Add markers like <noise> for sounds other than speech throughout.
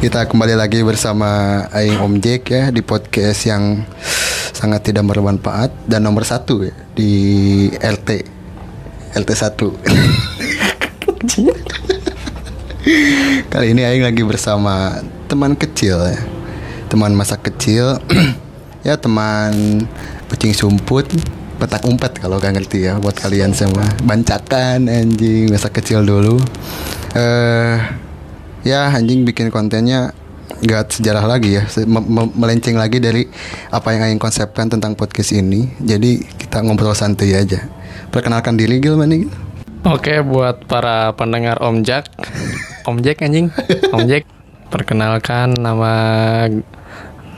Kita kembali lagi bersama Aing Om Jack ya di podcast yang sangat tidak bermanfaat dan nomor satu ya, di LT LT 1 Kali ini Aing lagi bersama teman kecil ya Teman masa kecil. <clears throat> Ya teman kucing sumput Petak umpet kalau gak ngerti ya Buat kalian semua. Bancakan anjing masa kecil dulu. Eh Ya anjing bikin kontennya Gak sejarah lagi ya. Me- me- Melenceng lagi dari Apa yang Aing konsepkan tentang podcast ini. Jadi kita ngobrol santai aja. Perkenalkan diri Gil mana Gil? Oke buat para pendengar Om Jack. Om Jack anjing. Om Jack. Perkenalkan nama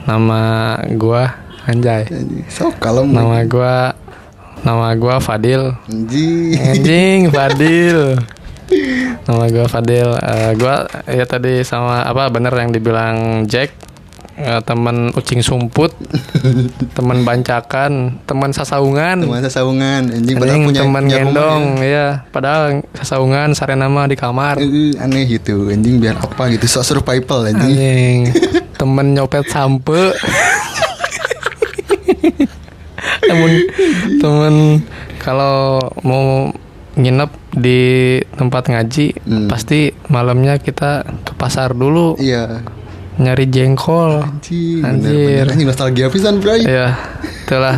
Nama gua Anjay. So kalau Nama gua Nama gua Fadil. Anjing. Anjing Fadil <laughs> Nama gua Fadil Eh, Gua ya tadi sama Apa bener yang dibilang Jack Eh, temen ucing sumput <laughs> temen bancakan temen sasaungan Teman sasaungan Anjing padahal Anjing punya, temen punya rumah gendong ya. ya. Padahal sasaungan sare nama di kamar. Eh, aneh gitu anjing biar apa gitu so survival anjing Anjing <laughs> temen nyopet sampe. <laughs> temen temen kalau mau nginep di tempat ngaji Hmm. pasti malamnya kita ke pasar dulu iya nyari jengkol. anjing Anjir. bener, anjing nostalgia pisan bray Ya, itulah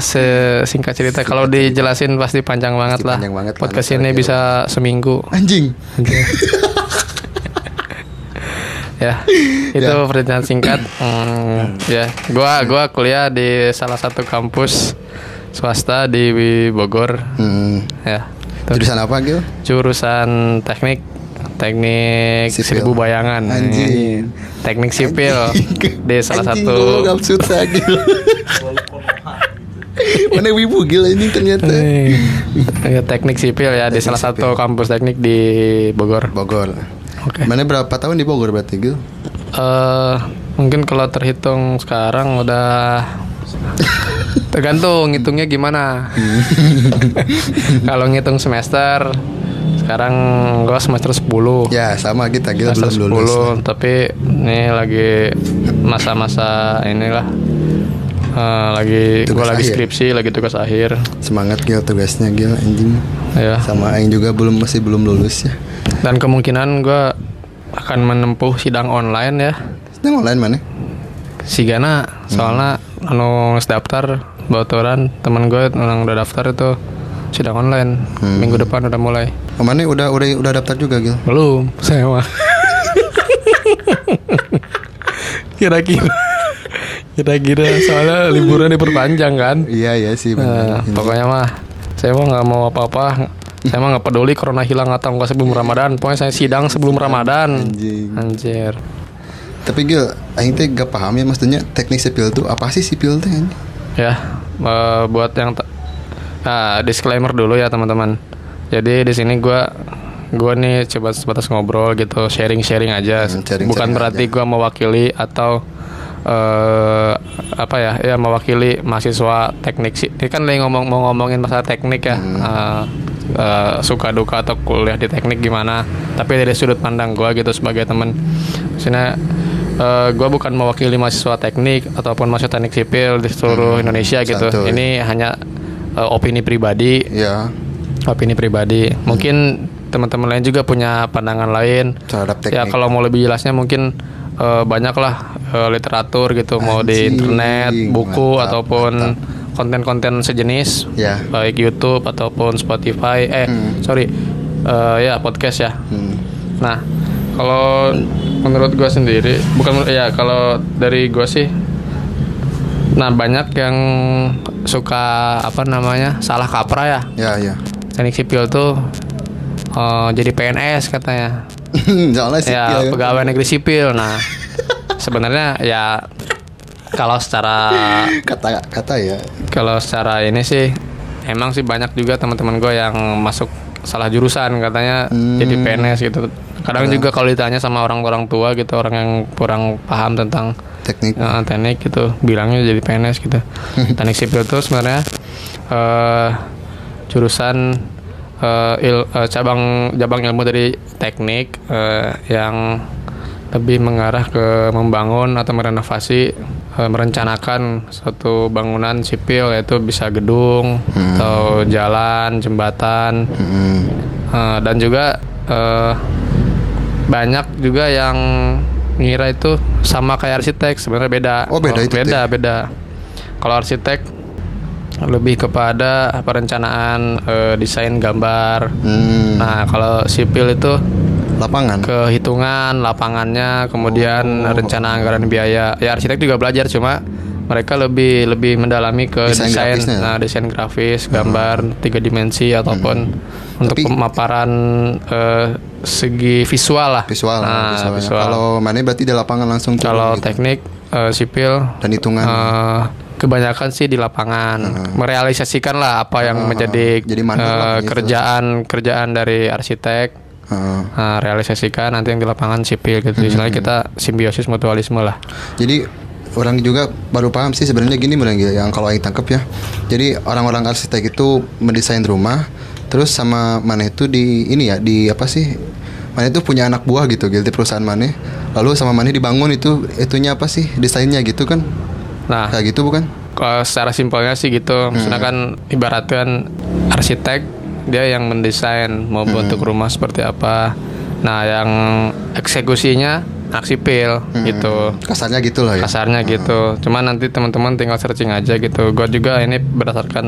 singkat cerita. Kalau dijelasin pasti panjang banget Pasti lah. panjang banget lah, Podcast ini bisa seminggu. anjing <laughs> ya itu perjalanan singkat <clears throat> Hmm, ya gua gua kuliah di salah satu kampus swasta di Bogor hmm. ya itu. jurusan apa Gil? Jurusan teknik teknik Sipil. seribu bayangan. Anjing. teknik sipil di salah Anjing, satu saya, Gil. <laughs> Mana wibu Gil ini ternyata. Eh, ya, teknik sipil ya di salah satu kampus teknik di Bogor. Bogor. Oke. mana berapa tahun di Bogor berarti Gil? Eh mungkin kalau terhitung sekarang udah <laughs> tergantung ngitungnya gimana. <laughs> kalau ngitung semester sekarang gua semester 10. ya sama kita Gil semester belum lulus 10, tapi ini lagi masa-masa inilah eh, lagi Tugas gua lagi akhir. skripsi, lagi tugas akhir. semangat Gil tugasnya Gil anjing Ya. sama Aing juga belum masih belum lulus ya Dan kemungkinan gua akan menempuh sidang online ya. Ini online mana? Sigana soalnya anu geus daftar baturan teman gue yang udah daftar itu sidang online. Minggu depan udah mulai. Mana udah udah udah daftar juga Gil? belum saya mah kira-kira. Kira-kira soalnya liburan diperpanjang kan? Iya ya sih Nah, benar. pokoknya mah saya mah nggak mau apa-apa. Saya mah nggak peduli corona hilang atau enggak sebelum Ramadan. Pokoknya saya sidang sebelum Ramadan. Anjing. anjir. Tapi Gil, Aing teh gak paham ya maksudnya teknik sipil tuh apa sih sipil teh? Ya eh, buat yang nah, disclaimer dulu ya teman-teman. Jadi di sini gua gua nih coba sebatas ngobrol gitu sharing-sharing aja. Hmm, sharing-sharing bukan berarti gua mewakili atau eh apa ya ya mewakili mahasiswa teknik sih. Ini kan lagi ngomong mau ngomongin masalah teknik ya. Eh, eh, suka duka atau kuliah di teknik gimana. Tapi dari sudut pandang gua gitu sebagai temen Maksudnya eh, gua bukan mewakili mahasiswa teknik ataupun mahasiswa teknik sipil di seluruh Indonesia gitu. santuy. ini hanya eh, opini pribadi. Ya, opini pribadi. Mungkin teman-teman lain juga punya pandangan lain. Terhadap ya teknik. kalau mau lebih jelasnya mungkin eh, banyak lah eh, literatur gitu. Mau di internet buku mantap, ataupun konten-konten sejenis. Ya. baik YouTube ataupun Spotify. Eh sorry. Eh, ya podcast ya. Hmm. nah kalau menurut gue sendiri bukan ya kalau dari gue sih nah banyak yang suka apa namanya salah kaprah ya Ya, ya. teknik sipil tuh eh, jadi PNS katanya <laughs> Soalnya sipil ya kan. pegawai negeri sipil nah <laughs> sebenarnya ya kalau secara <laughs> kata kata ya. kalau secara ini sih emang sih banyak juga teman-teman gue yang masuk salah jurusan katanya Hmm. jadi PNS gitu kadang juga kalau ditanya sama orang-orang tua gitu orang yang kurang paham tentang Teknik. eh, teknik gitu bilangnya jadi PNS gitu <laughs> teknik sipil itu sebenarnya eh jurusan eh, il- eh, cabang cabang ilmu dari teknik eh, yang lebih mengarah ke membangun atau merenovasi merencanakan suatu bangunan sipil yaitu bisa gedung atau jalan jembatan Hmm. Dan juga banyak juga yang ngira itu sama kayak arsitek sebenarnya beda Oh, beda itu, beda beda kalau arsitek lebih kepada perencanaan eh, desain gambar Hmm. nah kalau sipil itu Lapangan. kehitungan lapangannya kemudian Oh. rencana anggaran biaya ya arsitek juga belajar cuma mereka lebih lebih mendalami ke Desain desain, grafisnya. nah desain grafis gambar tiga dimensi ataupun untuk Tapi- pemaparan eh, segi visual lah Visual. Nah, visual. ya. visual. Kalau mana berarti di lapangan langsung kalau gitu. teknik eh, sipil dan hitungan. eh, kebanyakan sih di lapangan merealisasikan lah apa yang Ah, menjadi jadi lah eh, gitu. kerjaan kerjaan dari arsitek. Nah, realisasikan nanti yang di lapangan sipil gitu. Hmm. Istilahnya kita simbiosis mutualisme lah. Jadi orang juga baru paham sih sebenarnya gini gitu yang kalau Aing tangkep ya. Jadi orang-orang arsitek itu mendesain rumah terus sama mana itu di ini ya di apa sih? Mana itu punya anak buah gitu gitu perusahaan mana. Lalu sama mana dibangun itu itunya apa sih? Desainnya gitu kan. Nah, Kayak gitu bukan? kalau secara simpelnya sih gitu. Maksudnya Hmm. kan ibaratkan arsitek dia yang mendesain mau Hmm. bentuk rumah seperti apa. Nah, yang eksekusinya anak sipil Hmm. gitu. Kasarnya gitu lah ya. Kasarnya gitu. Cuman nanti teman-teman tinggal searching aja gitu. Gue juga ini berdasarkan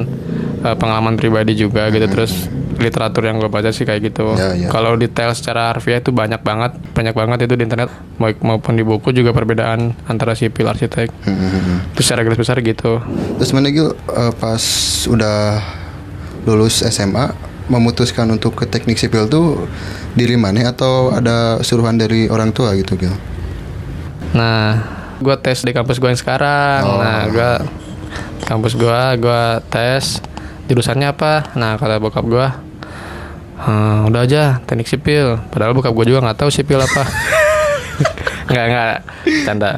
eh, pengalaman pribadi juga gitu. Terus literatur yang gue baca sih kayak gitu. Hmm. Ya, ya. Kalau detail secara harfiah itu banyak banget, banyak banget itu di internet baik maupun di buku juga perbedaan antara sipil arsitek. Hmm, hmm, hmm. Itu secara garis besar gitu. Terus mana Gil eh, pas udah lulus SMA memutuskan untuk ke teknik sipil tuh diri mana atau ada suruhan dari orang tua gitu Gil? Nah, gue tes di kampus gue yang sekarang. Oh. Nah, gue kampus gue, gue tes jurusannya apa. Nah, kata bokap gue, "Hmm, udah aja teknik sipil. Padahal bokap gue juga nggak tahu sipil apa. <laughs> Nggak nggak canda.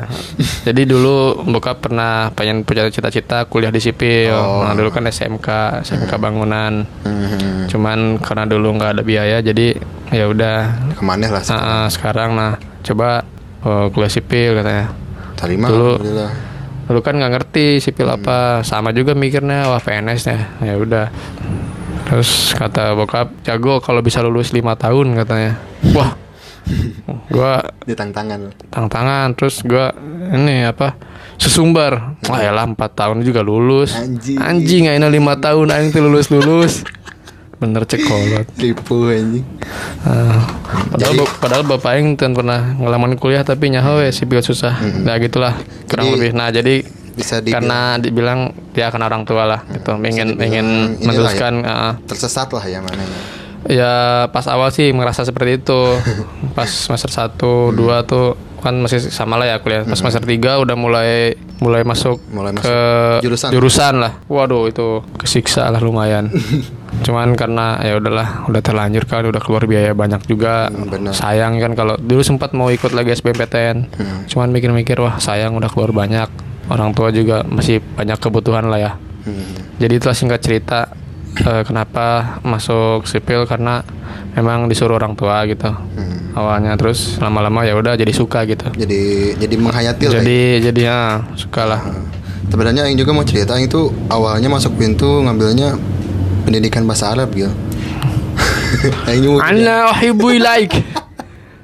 Jadi dulu bokap pernah pengen punya cita-cita kuliah di sipil. Oh. Nah dulu kan SMK, SMK bangunan. Hmm, Cuman karena dulu nggak ada biaya, jadi ya udah ke mana lah Nah, ah, sekarang nah coba oh, kuliah sipil katanya. terima dulu- alhamdulillah. Lu kan nggak ngerti sipil apa, sama juga mikirnya wah PNS ya. Ya udah. Terus kata bokap, jago kalau bisa lulus lima tahun katanya. Wah, <laughs> gua di tangan tangan terus gua ini apa sesumbar. Wah ya empat tahun juga lulus. Anjing. Anjing aina lima tahun aing tuh lulus lulus. <laughs> Bener cekolot. tipu anjing Ah, padahal bap- padahal bapak aing tuh pernah ngalamin kuliah tapi nyaho we sipil susah. Nah gitulah kurang Jadi, lebih. Nah jadi bisa dibilang karena dibilang ya karena orang tua lah gitu. Ingin ingin inilah meneruskan ah, tersesat lah ya mana ya pas awal sih merasa seperti itu. <laughs> pas semester 1 2 tuh kan masih sama lah ya kuliah. Pas semester 3 udah mulai mulai masuk Mulai masuk ke jurusan. jurusan lah. Waduh itu kesiksa lah lumayan. <laughs> Cuman karena ya udahlah udah terlanjur kan udah keluar biaya banyak juga. Hmm, sayang kan kalau dulu sempat mau ikut lagi SBMPTN. Hmm. Cuman mikir-mikir wah sayang udah keluar banyak. Orang tua juga masih banyak kebutuhan lah ya. Hmm. Jadi itulah singkat cerita eh, kenapa masuk sipil karena memang disuruh orang tua gitu. Hmm. Awalnya terus lama-lama ya udah jadi suka gitu. jadi jadi menghayati lah ya. Jadi jadi ya suka lah. sebenarnya Aing juga mau cerita Aing itu awalnya masuk pintu ngambilnya pendidikan bahasa Arab gitu <laughs> Aing mau Ana uhibbu ilaik.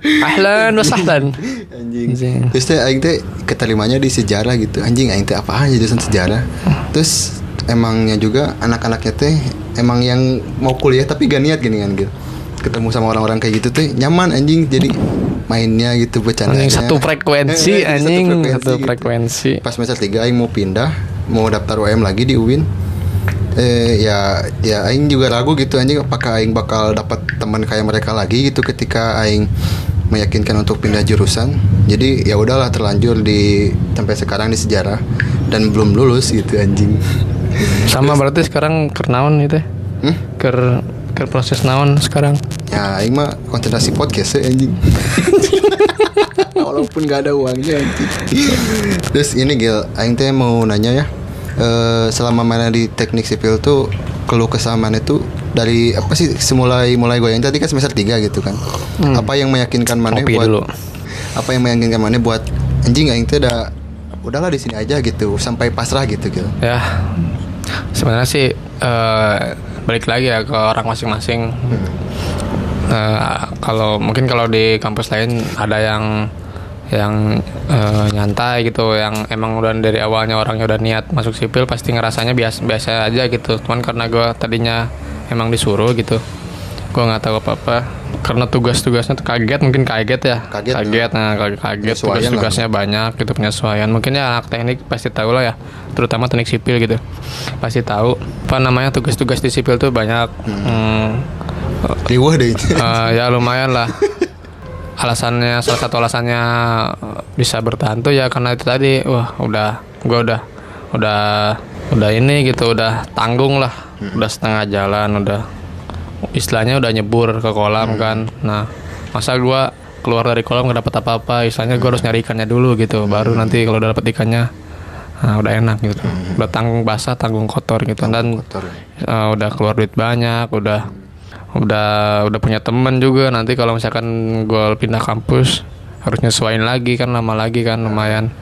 Ahlan wa sahlan. anjing Anjing. terus teh Aing teh keterimanya di sejarah gitu anjing Aing teh apaan jurusan sejarah terus emangnya juga anak-anaknya teh emang yang mau kuliah tapi gak niat gini kan gitu ketemu sama orang-orang kayak gitu teh nyaman anjing. Jadi mainnya gitu bercandanya. Anjing satu frekuensi Eh, jadi anjing satu gitu. frekuensi. pas semester 3 Aing mau pindah mau daftar UM lagi di UIN eh ya ya Aing juga ragu gitu anjing apakah Aing bakal dapat teman kayak mereka lagi gitu ketika Aing meyakinkan untuk pindah jurusan. Jadi ya udahlah terlanjur di sampai sekarang di sejarah dan belum lulus gitu anjing Sama berarti sekarang ker naon itu? hmm? Ker ker proses naon sekarang? ya Aing mah konsentrasi podcast ya anjing <laughs> walaupun gak ada uangnya anjing terus ini Gil Aing teh mau nanya ya eh, selama mana di teknik sipil tuh keluh kesah mana tuh dari apa sih semulai mulai goyang tadi kan semester 3 gitu kan. Apa yang meyakinkan mana buat dulu. apa yang meyakinkan mana buat anjing aing teh udah udahlah di sini aja gitu sampai pasrah gitu gitu. Ya, sebenarnya sih eh, balik lagi ya ke orang masing-masing. Eh, kalau mungkin kalau di kampus lain ada yang yang eh, nyantai gitu, yang emang udah dari awalnya orangnya udah niat masuk sipil pasti ngerasanya biasa biasa aja gitu. Cuman karena gue tadinya emang disuruh gitu, gue nggak tahu apa apa. Karena tugas-tugasnya tuh kaget mungkin kaget ya, Kaget, nah kaget, kaget lah. tugas-tugasnya banyak gitu penyesuaian. Mungkin ya anak teknik pasti tahu lah ya, terutama teknik sipil gitu, pasti tahu apa namanya tugas-tugas di sipil tuh banyak. Hmm, Riwah deh itu. <laughs> eh, ya lumayan lah. Alasannya salah satu alasannya bisa bertahan tuh ya karena itu tadi, wah udah, gua udah, udah, udah ini gitu, udah tanggung lah, udah setengah jalan, udah istilahnya udah nyebur ke kolam kan. Nah masa gua keluar dari kolam nggak dapat apa-apa, istilahnya gua harus nyari ikannya dulu gitu, baru nanti kalau udah dapet ikannya, nah, udah enak gitu, udah tanggung basah, tanggung kotor gitu, dan Kotor. Eh, udah keluar duit banyak udah udah udah punya temen juga nanti kalau misalkan gue pindah kampus harus nyesuaiin lagi kan lama lagi kan lumayan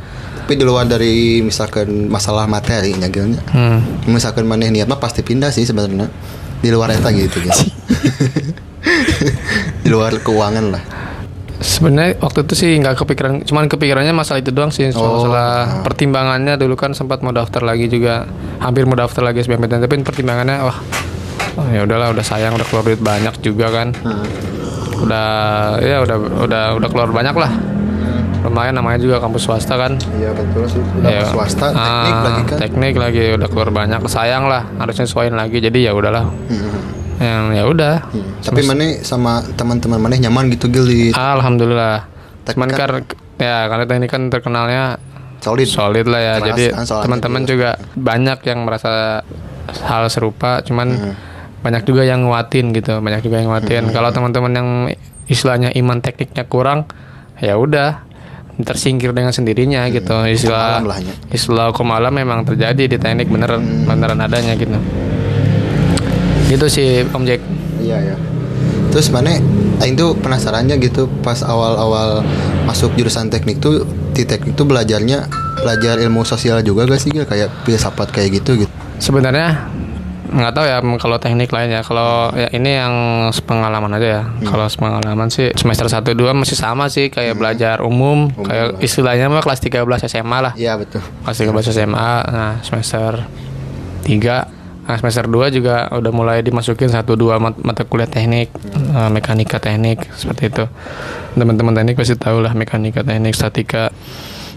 Tapi di luar dari misalkan masalah materi nyagilnya. hmm. Misalkan mana niat mah pasti pindah sih sebenarnya. Di luar eta gitu gitu. <laughs> di luar keuangan lah. sebenarnya waktu itu sih nggak kepikiran cuman kepikirannya masalah itu doang sih soal Oh, masalah pertimbangannya. Dulu kan sempat mau daftar lagi juga hampir mau daftar lagi SBMPTN tapi pertimbangannya wah oh, ya udahlah udah sayang udah keluar duit banyak juga kan. Udah ya udah udah udah keluar banyak lah lumayan namanya juga kampus swasta kan Iya betul sih. Udah Ya. swasta teknik Ah, lagi kan. teknik lagi udah keluar banyak sayang lah harusnya sesuaiin lagi jadi ya udahlah Hmm. yang ya udah Hmm. Tapi mana sama teman-teman mana nyaman gitu Gil di alhamdulillah cuman kan- ya karena teknik kan terkenalnya solid. solid lah ya Keras jadi kan teman-teman juga banyak yang merasa hal serupa cuman Hmm. banyak juga yang nguatin gitu banyak juga yang nguatin kalau teman-teman yang istilahnya iman tekniknya kurang ya udah tersingkir dengan sendirinya gitu istilah istilah hukum alam memang terjadi di teknik beneran beneran adanya gitu gitu sih Om Jack Iya ya. Terus mana Aing tuh penasarannya gitu pas awal-awal masuk jurusan teknik tuh di teknik tuh belajarnya belajar ilmu sosial juga gak sih Gil? kayak filsafat kayak gitu gitu. sebenarnya nggak tahu ya kalau teknik lainnya kalau ya ini yang sepengalaman aja ya. Kalau sepengalaman sih semester 1 2 masih sama sih. Kayak belajar umum, kayak istilahnya mah kelas 13 SMA lah. Iya betul. kelas 13 SMA nah semester 3 nah semester 2 juga udah mulai dimasukin satu dua mat- mata kuliah teknik eh, mekanika teknik seperti itu. Teman-teman teknik pasti tahu lah mekanika teknik statika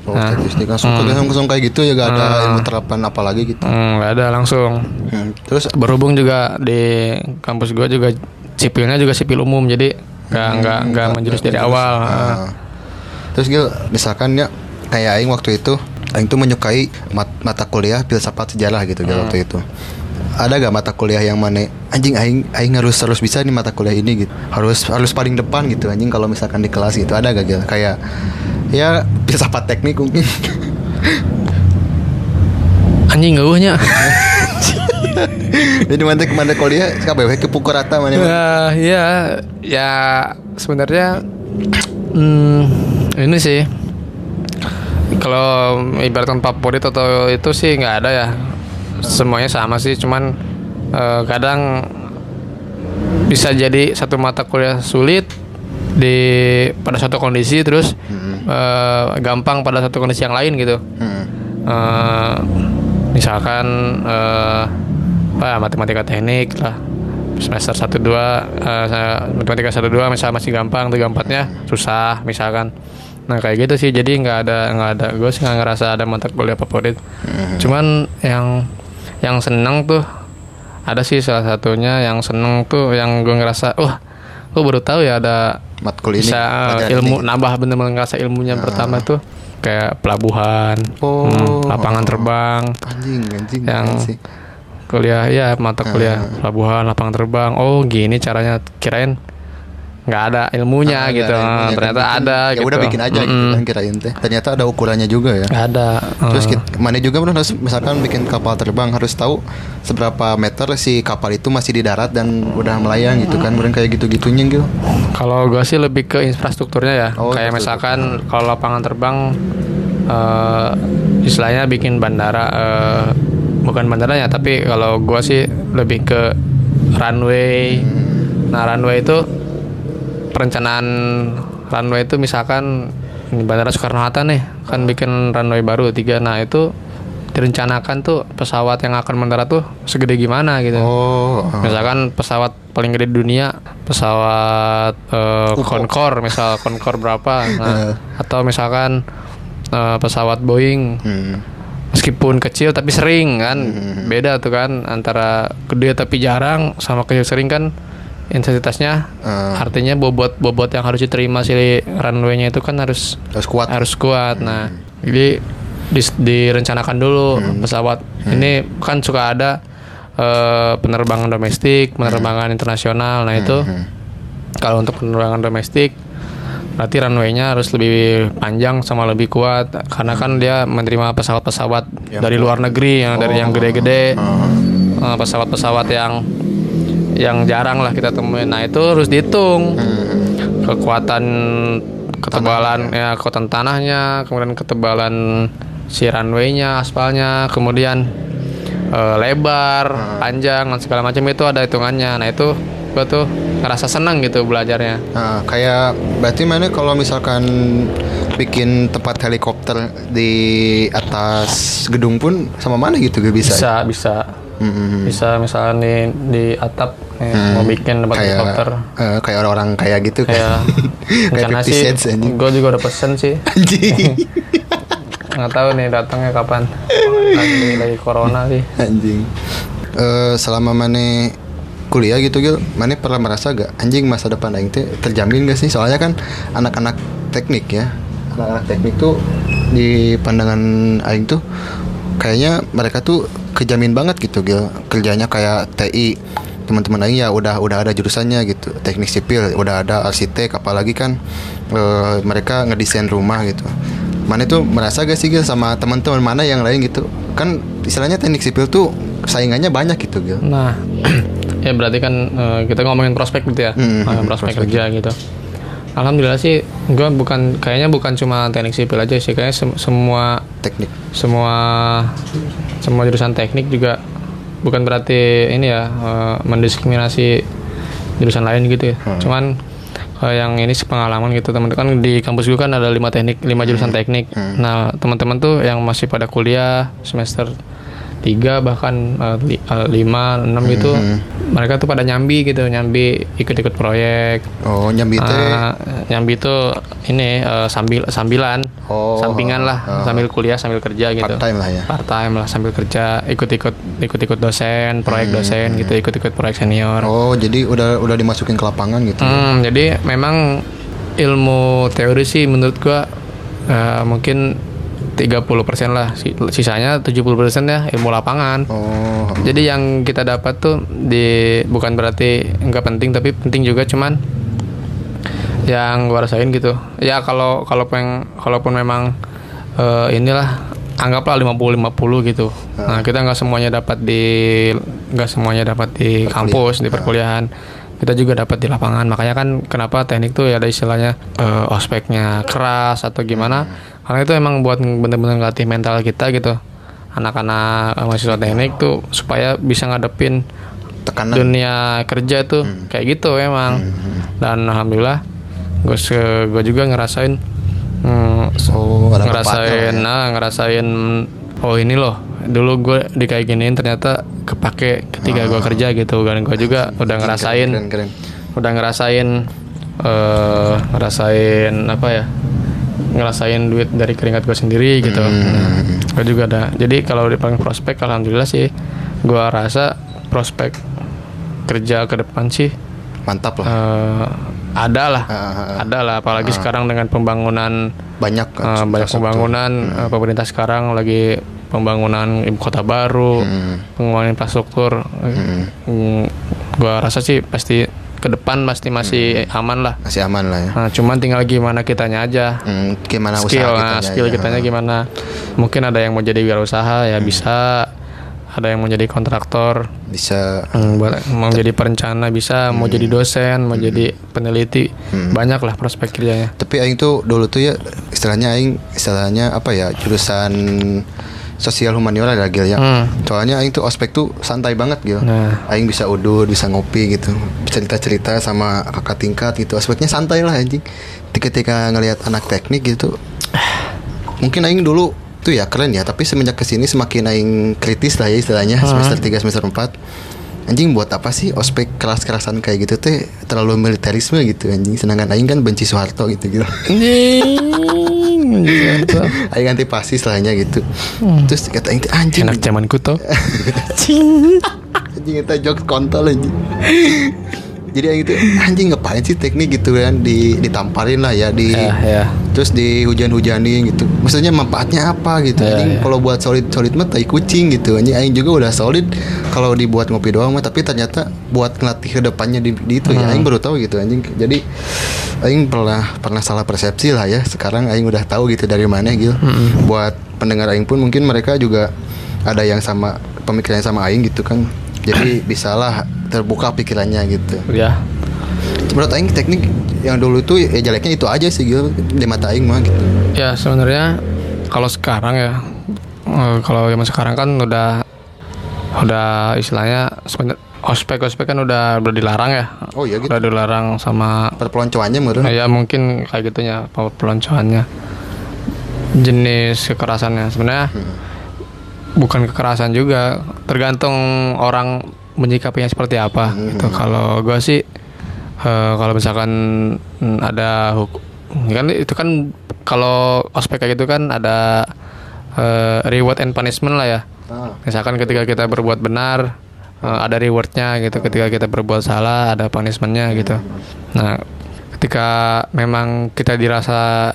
Oh, Nah. statistik langsung langsung kayak gitu ya gak ada ilmu terapan apa lagi gitu. Hmm, nggak ada langsung Hmm. Terus berhubung juga di kampus gua juga sipilnya juga sipil umum jadi nggak nggak nggak menjurus dari awal Ah. Terus Gil, misalkan ya kayak Aing waktu itu, Aing tuh menyukai mat- mata kuliah filsafat sejarah gitu Gil, waktu itu. Ada gak mata kuliah yang mana anjing Aing Aing harus harus bisa nih mata kuliah ini gitu. Harus harus paling depan gitu anjing kalau misalkan di kelas gitu. Ada gak Gil? Kayak ya filsafat teknik mungkin. anjing gak uhnya Jadi mata mata kuliah kabeh ke pukul rata mana? Ya ya ya sebenarnya hmm, ini sih. Kalau ibaratkan favorit atau itu sih nggak ada ya. Semuanya sama sih cuman eh, kadang bisa jadi satu mata kuliah sulit di pada satu kondisi terus eh, gampang pada satu kondisi yang lain gitu. Hmm. Eh, misalkan eh, apa ya, matematika teknik lah. Semester 1 2 eh, saya- matematika 1 2 misal masih gampang 3 4 nya susah misalkan. Nah kayak gitu sih jadi nggak ada nggak ada gue sih nggak ngerasa ada mata kuliah favorit. Cuman yang yang seneng tuh ada sih salah satunya yang seneng tuh yang gue ngerasa wah gue baru tahu ya ada Matkul ini bisa eh, ilmu ini. nambah bener-bener ngerasa ilmunya pertama tuh kayak pelabuhan Oh. hmm, lapangan terbang anjing anjing yang sih. kuliah ya mata kuliah pelabuhan lapangan terbang oh gini caranya kirain nggak ada ilmunya Ah, nggak gitu ada ilmunya, kan ternyata bikin- ada ya gitu udah bikin aja gitu Mm-mm. kan kirain teh ternyata ada ukurannya juga ya ada Terus Eh, kita, mana juga pernah harus misalkan bikin kapal terbang harus tahu seberapa meter si kapal itu masih di darat dan udah melayang gitu kan, kemudian kayak gitu-gitunya gitu. Kalau gua sih lebih ke infrastrukturnya ya. Oh, Kayak misalkan kalau lapangan terbang eh istilahnya bikin bandara eh, bukan bandaranya tapi kalau gua sih lebih ke runway. Nah, runway itu perencanaan runway itu misalkan Bandara Soekarno Hatta nih kan bikin runway baru tiga. Nah, itu direncanakan tuh pesawat yang akan mendarat tuh segede gimana gitu. Oh, ah. Misalkan pesawat paling gede di dunia, pesawat eh, Concorde, misal Concorde berapa? <laughs> Nah, atau misalkan eh, pesawat Boeing, Hmm. meskipun kecil tapi sering kan, beda tuh kan antara gede tapi jarang sama kecil sering kan intensitasnya. Ah. Artinya bobot bobot yang harus diterima si runway-nya itu kan harus harus kuat. harus kuat. Nah, jadi dis- direncanakan dulu pesawat ini kan suka ada eh, penerbangan domestik, penerbangan internasional. Nah itu kalau untuk penerbangan domestik berarti runway-nya harus lebih panjang sama lebih kuat karena kan dia menerima pesawat-pesawat dari luar negeri yang dari yang gede-gede eh, pesawat-pesawat yang yang jarang lah kita temuin. Nah itu harus dihitung kekuatan ketebalan ya kekuatan tanahnya, kemudian ketebalan si runway-nya, aspalnya, kemudian eh, lebar, panjang dan segala macam itu ada hitungannya. Nah itu gua tuh ngerasa senang gitu belajarnya. Nah, kayak berarti mana kalau misalkan bikin tempat helikopter di atas gedung pun sama mana gitu gak bisa? Bisa bisa Hmm, bisa misalnya di di atap eh, mau bikin tempat kayak helikopter. eh, kayak orang-orang kayak gitu kan. Kayak <laughs> kayak rencana 50 sih, cents anjing. gue juga udah pesen sih. <laughs> Anjing. <laughs> nggak tahu nih datangnya kapan lagi lagi corona sih anjing. Eh, selama mana kuliah gitu Gil, mana pernah merasa gak anjing masa depan aing teh terjamin gak sih? Soalnya kan anak-anak teknik ya. Anak-anak teknik tuh di pandangan aing tuh kayaknya mereka tuh kejamin banget gitu Gil. Kerjanya kayak TI teman-teman aing ya udah udah ada jurusannya gitu. Teknik sipil udah ada arsitek apalagi kan eh, mereka ngedesain rumah gitu. Mana tuh merasa gak sih Gil sama teman-teman mana yang lain gitu? Kan istilahnya teknik sipil tuh saingannya banyak gitu Gil. Nah <clears throat> ya berarti kan eh, kita ngomongin prospek gitu ya. Hmm, hmm, prospek, prospek. kerja gitu alhamdulillah sih gue bukan kayaknya bukan cuma teknik sipil aja sih kayaknya sem- semua teknik semua semua jurusan teknik juga bukan berarti ini ya eh, mendiskriminasi jurusan lain gitu ya. Cuman kalau yang ini sih pengalaman gitu teman-teman kan di kampus gue kan ada lima teknik lima jurusan teknik. Nah teman-teman tuh yang masih pada kuliah semester tiga bahkan eh, li- eh, lima enam gitu mereka tuh pada nyambi gitu nyambi ikut-ikut proyek. Oh nyambi teh? Ah, nyambi itu ini eh, sambil sambilan. Oh, sampingan lah ah. sambil kuliah sambil kerja gitu. Part time lah ya? Part time lah sambil kerja ikut-ikut ikut-ikut dosen proyek dosen gitu ikut-ikut proyek senior. Oh jadi udah udah dimasukin ke lapangan gitu Hmm, jadi memang ilmu teori sih menurut gua eh, mungkin 30% lah Si- sisanya 70% ya ilmu lapangan oh jadi yang kita dapat tuh di bukan berarti nggak penting tapi penting juga cuman yang gua rasain gitu. Ya kalau kalau peng kalaupun memang eh, inilah anggaplah 50 50 gitu. Nah, kita nggak semuanya dapat di nggak semuanya dapat di kampus, di perkuliahan. Kita juga dapat di lapangan. Makanya kan kenapa teknik tuh ya ada istilahnya eh, ospeknya keras atau gimana. Karena itu emang buat bener-bener ngelatih mental kita gitu anak-anak eh, mahasiswa teknik tuh supaya bisa ngadepin tekanan dunia kerja tuh kayak gitu emang dan alhamdulillah gue gue juga ngerasain hmm, oh ngerasain ya. nah ngerasain oh ini loh dulu gue di kayak giniin ternyata kepake ketika gue kerja gitu dan gue juga <laughs> udah ngerasain keren keren. udah ngerasain eh ngerasain apa ya ngerasain duit dari keringat gue sendiri gitu. Hmm. gue juga ada. Jadi kalau di paling prospek alhamdulillah sih gue rasa prospek kerja ke depan sih mantap lah. eh, ada lah. Ah, ah, ah. ada lah apalagi sekarang dengan pembangunan banyak kan banyak pembangunan eh, pemerintah sekarang lagi pembangunan ibu kota baru Hmm. pengembangan infrastruktur mm, gua rasa sih pasti ke depan pasti masih aman lah. Masih aman lah ya. Nah, cuman tinggal gimana kitanya aja. Hmm, gimana skill, usaha nah, kitanya skill ya. kitanya gimana. Mungkin ada yang mau jadi wirausaha ya bisa. Ada yang mau jadi kontraktor, Bisa Hmm, mau jadi perencana bisa, mau jadi dosen, mau jadi peneliti, banyak lah prospek kerjanya. tapi aing tuh dulu tuh ya istilahnya aing istilahnya apa ya jurusan sosial humaniora ya Gil ya. Hmm. Soalnya aing tuh ospek tuh santai banget Gil. Nah. Aing bisa udur, bisa ngopi gitu. Cerita-cerita sama kakak tingkat gitu. Ospeknya santai lah anjing. Ketika ngelihat anak teknik gitu mungkin aing dulu tuh ya keren ya, tapi semenjak ke sini semakin aing kritis lah ya istilahnya semester 3 semester 4 Anjing buat apa sih ospek keras-kerasan kayak gitu teh terlalu militerisme gitu anjing sedangkan aing kan benci Soeharto gitu gitu. <laughs> aing antipasi istilahnya gitu. Terus kata teh anjing. Enak zaman kuto. <laughs> anjing. Kita jokes kontol anjing jadi aing itu anjing ngapain sih teknik gitu kan di ditamparin lah ya di Ya, ya. terus di hujan-hujanin gitu maksudnya manfaatnya apa gitu Ya, anjing ya. kalau buat solid solid mah tai kucing gitu anjing aing juga udah solid kalau dibuat ngopi doang mah tapi ternyata buat ngelatih ke depannya di, di itu ya Hmm. aing baru tahu gitu anjing jadi aing pernah pernah salah persepsi lah ya sekarang aing udah tahu gitu dari mana gitu Hmm. buat pendengar aing pun mungkin mereka juga ada yang sama pemikiran sama aing gitu kan jadi bisalah terbuka pikirannya gitu. Ya. menurut aing teknik yang dulu itu ya jeleknya itu aja sih gitu di mata aing mah gitu. Ya sebenarnya kalau sekarang ya eh, kalau zaman sekarang kan udah udah istilahnya ospek ospek kan udah udah dilarang ya. Oh iya gitu. Udah dilarang sama perpeloncoannya menurut ya mungkin kayak gitunya pe- peloncoannya jenis kekerasannya. Sebenarnya bukan kekerasan juga. Tergantung orang menyikapinya seperti apa gitu. Kalau gue sih eh, kalau misalkan mm, ada hukum kan itu kan kalau ospek kayak gitu kan ada eh, reward and punishment lah ya. Ah. misalkan ketika kita berbuat benar eh, ada rewardnya gitu. Ketika kita berbuat salah ada punishmentnya gitu. Nah ketika memang kita dirasa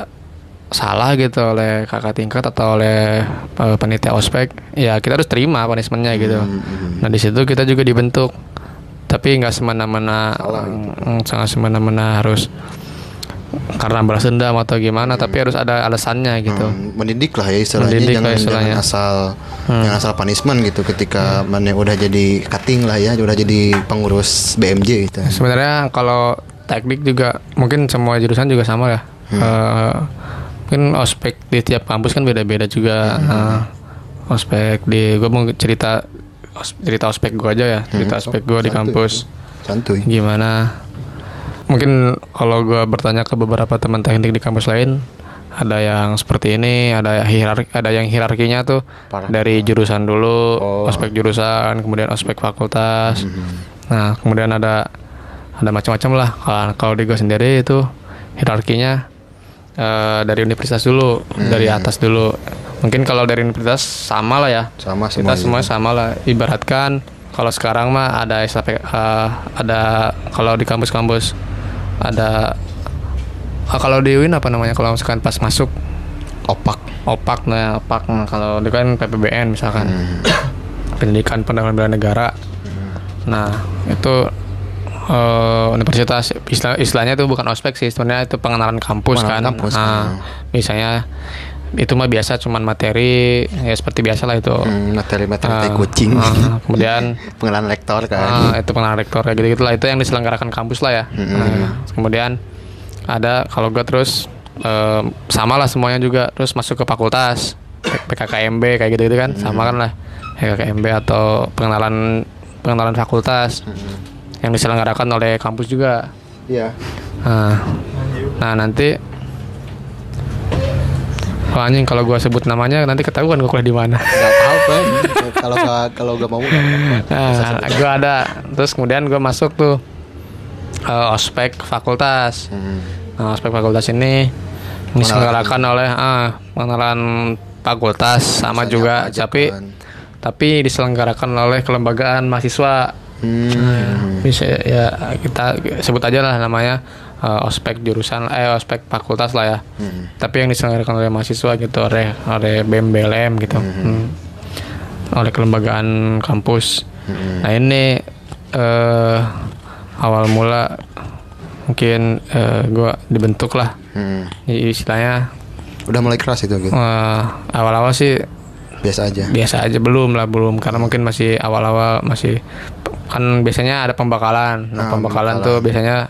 salah gitu oleh kakak tingkat atau oleh eh, panitia ospek ya kita harus terima punishmentnya gitu. Nah di situ kita juga dibentuk. Tapi nggak semena-mena mm, sangat semena-mena harus karena balas dendam atau gimana tapi harus ada alasannya gitu. Hmm, mendidik lah ya istilahnya Mendidik jangan, lah istilahnya. jangan asal jangan asal punishment gitu ketika mana udah jadi cutting lah ya udah jadi pengurus BMJ gitu. Sebenarnya kalau teknik juga mungkin semua jurusan juga sama ya. Eh, mungkin ospek di tiap kampus kan beda-beda juga. Eh, ospek di gue mau cerita os- cerita ospek gue aja ya, cerita ospek gue di kampus santuy gimana. Mungkin kalau gue bertanya ke beberapa teman teknik di kampus lain, ada yang seperti ini, ada hierarki, ada yang hierarkinya tuh Parah. dari jurusan dulu, Oh. ospek jurusan, kemudian ospek fakultas. Nah, kemudian ada ada macam-macam lah. Kalau- Kalau di gue sendiri itu hierarkinya eh, dari universitas dulu, dari atas dulu. Mungkin kalau dari universitas sama lah ya. sama Kita semua semua sama lah. Ibaratkan kalau sekarang mah ada SAP, eh, ada kalau di kampus-kampus ada ah, kalau di UIN apa namanya kalau misalkan pas masuk? Opak. Opak nah opak. Nah, kalau di kan PPBN misalkan. Pendidikan pendidikan bela negara. Nah itu eh, universitas istilah, istilahnya itu bukan ospek sih sebenarnya itu pengenalan kampus Pengenalan kan. kampus, nah, ah. misalnya itu mah biasa cuman materi ya seperti biasa lah itu. Hmm, materi-materi Ah, tai kucing. ah, kemudian <laughs> pengenalan rektor kan. Ah, itu pengenalan rektor kayak gitu gitulah itu yang diselenggarakan kampus lah ya. Nah, kemudian ada kalau gue terus eh, sama lah semuanya juga terus masuk ke fakultas PKKMB kayak gitu gitu kan sama kan lah PKKMB atau pengenalan pengenalan fakultas yang diselenggarakan oleh kampus juga. iya Nah, nah nanti Oh, anjing kalau gua sebut namanya nanti ketahuan gua kuliah di mana. nggak tahu kan kalau kalau gak mau. Nah, gue ada. Terus kemudian gue masuk tuh eh, ospek fakultas. Hmm. Nah, ospek fakultas ini diselenggarakan oleh ah pengenalan fakultas sama Misalnya juga, tapi kan. tapi diselenggarakan oleh kelembagaan mahasiswa. Hmm. Bisa ya kita sebut aja lah namanya eh, ospek jurusan eh ospek fakultas lah ya. Hmm. Tapi yang diselenggarakan oleh mahasiswa gitu oleh oleh BEM BLM gitu. Hmm. Oleh kelembagaan kampus. Hmm. Nah, ini eh awal mula mungkin eh, gua dibentuk lah Hmm. Jadi istilahnya Udah mulai keras itu gitu. eh, awal-awal sih Biasa aja. biasa aja belum lah belum. Karena mungkin masih awal-awal masih kan biasanya ada pembekalan. Nah, Ah, pembekalan tuh biasanya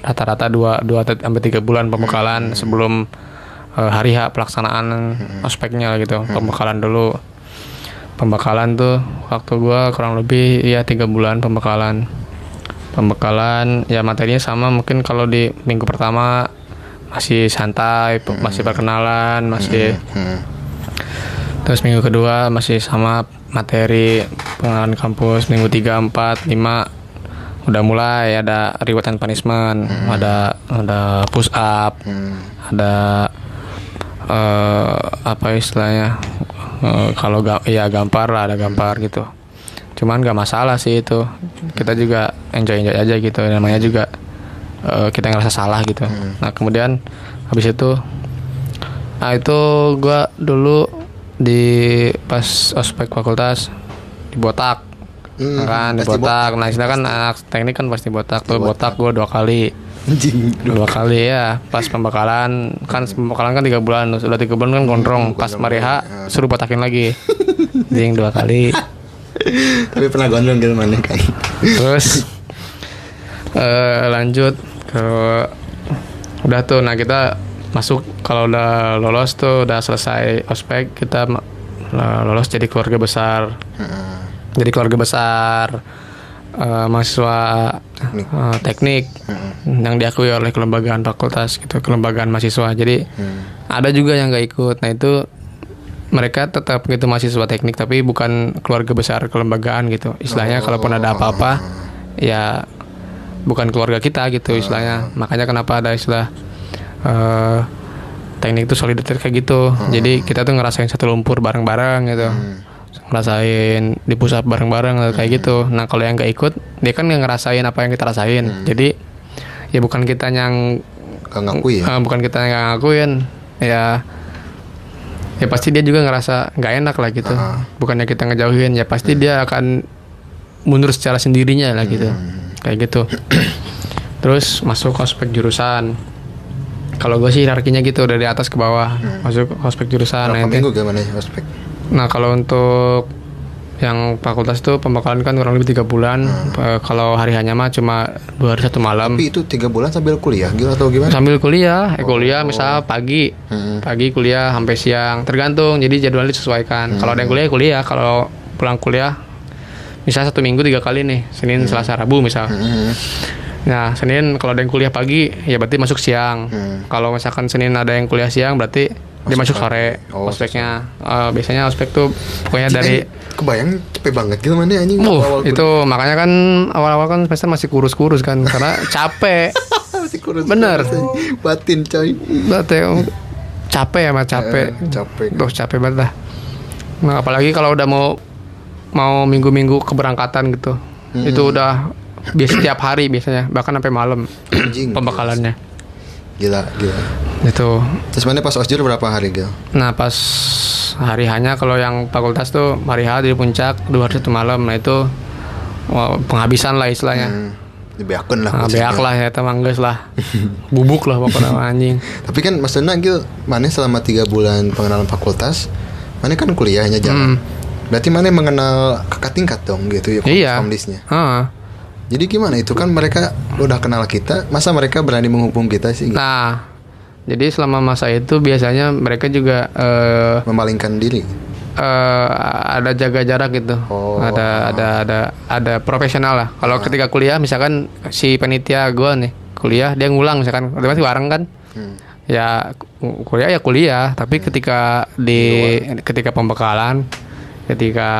rata-rata dua dua sampai tiga bulan pembekalan sebelum eh, hari H pelaksanaan ospeknya lah gitu. Pembekalan dulu. Pembekalan tuh waktu gua kurang lebih ya tiga bulan pembekalan. Pembekalan ya materinya sama mungkin kalau di minggu pertama masih santai pe- masih perkenalan masih Hmm. Terus minggu kedua masih sama materi pengenalan kampus minggu 3, 4, 5 udah mulai ada reward and punishment, ada ada push up, Hmm. ada eh, apa istilahnya eh, kalau ga, ya gampar lah ada gampar gitu. Cuman gak masalah sih itu. Kita juga enjoy enjoy aja gitu. Namanya juga eh, kita ngerasa salah gitu. Nah kemudian habis itu, nah itu gua dulu di pas ospek fakultas di botak Hmm, kan di botak. Nah istilah kan anak teknik kan pasti botak. Tuh botak gua dua kali. Anjing. dua kali. ya. Pas pembekalan kan pembekalan kan tiga bulan. Sudah tiga bulan kan gondrong. pas mariha suruh botakin lagi. Ding dua kali. <laughs> Tapi pernah gondrong gitu mana kan. terus <laughs> eh, lanjut ke udah tuh nah kita masuk kalau udah lolos tuh udah selesai ospek kita lolos jadi keluarga besar. Heeh. jadi keluarga besar eh, mahasiswa eh, teknik yang diakui oleh kelembagaan fakultas gitu kelembagaan mahasiswa. Jadi ada juga yang nggak ikut. Nah itu mereka tetap gitu mahasiswa teknik tapi bukan keluarga besar kelembagaan gitu. Istilahnya kalaupun ada apa-apa ya bukan keluarga kita gitu istilahnya. Makanya kenapa ada istilah eh, teknik itu soliditas kayak gitu. Jadi kita tuh ngerasain satu lumpur bareng-bareng gitu. Ngerasain di pusat bareng-bareng kayak gitu. Nah kalau yang nggak ikut dia kan nggak ngerasain apa yang kita rasain. Jadi ya bukan kita yang Gak ngakui ya. eh, bukan kita yang nggak ngakuin. Ya ya pasti dia juga ngerasa nggak enak lah gitu. Bukannya kita ngejauhin ya pasti dia akan mundur secara sendirinya lah gitu. Kayak gitu. <clears throat> Terus masuk ospek jurusan kalau gue sih hierarkinya gitu dari atas ke bawah masuk ospek jurusan Berapa nah, itu- minggu gimana ya ospek? Nah kalau untuk yang fakultas itu pembekalan kan kurang lebih tiga bulan. Eh, Kalau hari hanya mah cuma dua hari satu malam. Tapi itu tiga bulan sambil kuliah gitu atau gimana? Sambil kuliah, eh, kuliah misal pagi, Hmm. pagi kuliah sampai siang, tergantung. Jadi jadwalnya disesuaikan. Kalau ada yang kuliah, ya kuliah. Kalau pulang kuliah, misal satu minggu tiga kali nih, Senin, Selasa, Rabu misal. Hmm. Nah Senin kalau ada yang kuliah pagi, ya berarti masuk siang. Hmm. Kalau misalkan Senin ada yang kuliah siang, berarti dia masuk sore. Oh, ospeknya, Eh, biasanya ospek tuh pokoknya dari kebayang capek banget gitu mana anjing Uh, itu makanya kan awal-awal kan semester masih kurus-kurus kan karena <laughs> capek. masih kurus Bener. batin coy Berarti oh, capek ya mah capek. Eh, capek. Duh, capek banget lah. Nah, apalagi kalau udah mau mau minggu-minggu keberangkatan gitu. Hmm. Itu udah biasa setiap hari biasanya, bahkan sampai malam anjing pembekalannya. gila gila Itu. terus mana pas osjur berapa hari gal Nah, pas hari hanya kalau yang fakultas tuh hari H di puncak dua hari satu malam. Nah, itu wah, penghabisan lah istilahnya. hmm. dibeakeun lah Nah, beak lah ya mangges lah. <laughs> Bubuk lah pokoknya anjing. tapi kan maksudnya Gil mana selama tiga bulan pengenalan fakultas mana kan kuliahnya jalan berarti mana mengenal kakak tingkat dong gitu ya Hmm. Iya. komdisnya Heeh. Jadi gimana itu kan mereka udah kenal kita masa mereka berani menghubung kita sih gitu? Nah, jadi selama masa itu biasanya mereka juga eh memalingkan diri eh, ada jaga jarak gitu. Oh. Ah. Ada ada ada ada profesional lah. Kalau ketika kuliah misalkan si penitia gua nih kuliah dia ngulang misalkan otomatis bareng kan. Hmm. Ya ku- kuliah ya kuliah, tapi ketika di ketika pembekalan ketika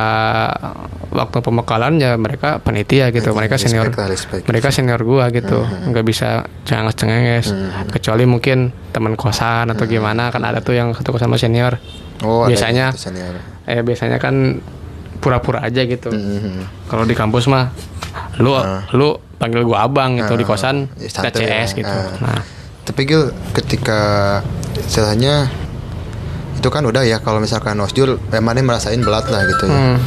waktu pembekalan ya mereka penitia gitu. mereka senior respect respect. mereka senior gua gitu. Nggak bisa cengenges cengenges kecuali mungkin teman kosan atau gimana kan ada tuh yang satu kosan sama senior. Oh biasanya senior. eh biasanya kan pura-pura aja gitu. Mhm. kalau di kampus mah lu lu panggil gua abang gitu di kosan Ya, CS ya. gitu. Ah. nah. Tapi Gil ketika istilahnya itu kan udah ya kalau misalkan osjur memang merasain berat lah gitu ya. hmm,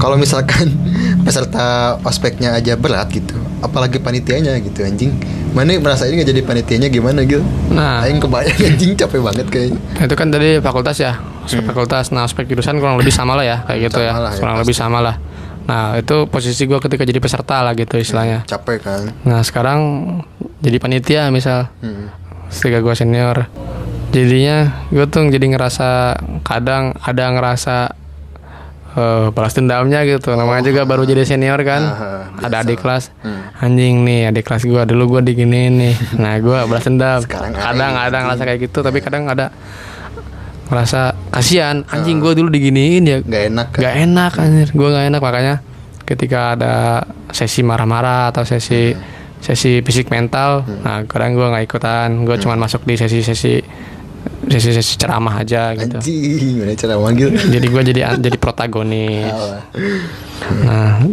Kalau misalkan <laughs> peserta ospeknya aja berat gitu, apalagi panitianya gitu anjing. Mana merasa ini nggak jadi panitianya gimana gitu Nah. aing kebayang <laughs> anjing capek banget kayaknya. Itu kan tadi fakultas ya aspek fakultas. Nah aspek jurusan kurang lebih sama lah ya kayak gitu ya. Hmm. Sama lah ya, kurang lebih sama lah. Nah itu posisi gue ketika jadi peserta lah gitu istilahnya. Capek kan. Nah sekarang jadi panitia misal. Hmm. ketika gue senior jadinya gue tuh jadi ngerasa kadang ada ngerasa eh, balas dendamnya gitu. Namanya juga baru jadi senior kan. Oh. Aha, ada adik kelas. Hmm. anjing nih adik kelas gue dulu gue diginiin nih. <laughs> Nah gue balas dendam. Sekarang kadang aing, ada ngerasa kayak gitu tapi kadang ada ngerasa kasihan. Ah. anjing gue dulu diginiin ya. Nggak enak kan? Nggak enak anjir. Gue nggak enak. Makanya ketika ada sesi marah-marah atau sesi sesi fisik mental nah kadang gue nggak ikutan. Gue cuman masuk di sesi-sesi sesi-sesi ceramah aja gitu. Anjing mana cara manggil jadi gue jadi jadi protagonis. Nah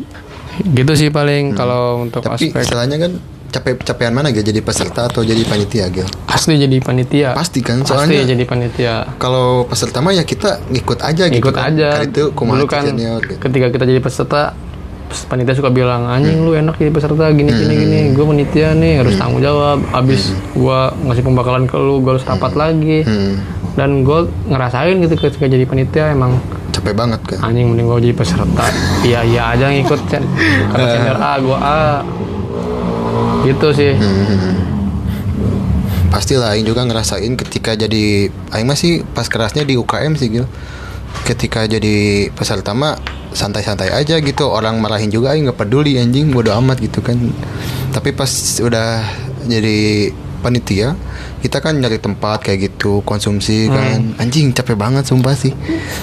gitu sih paling kalau untuk tapi aspek. istilahnya kan capek capean mana gitu jadi peserta atau jadi panitia gitu pasti jadi panitia. Pasti kan pasti soalnya jadi panitia. kalau peserta mah ya kita ngikut aja gitu ikut kan. aja. Kan itu kumaha dulu kan gitu. ketika kita jadi peserta panitia suka bilang anjing Hmm. lu enak jadi peserta gini gini gini. Gue panitia nih harus tanggung jawab. Abis gua ngasih pembakalan ke lu gue harus rapat lagi. Hmm, dan gue ngerasain gitu ketika jadi panitia emang capek banget kan anjing mending gue jadi peserta. <laughs> Iya iya aja ngikut Cen. kata senior A gue A. Gitu sih. Hmm. pastilah Aing juga ngerasain ketika jadi Aing masih pas kerasnya di UKM sih gitu ketika jadi peserta mah santai-santai aja gitu. Orang marahin juga Aing nggak peduli anjing bodo amat gitu kan. Tapi pas udah jadi panitia kita kan nyari tempat kayak gitu konsumsi kan. Anjing capek banget sumpah sih.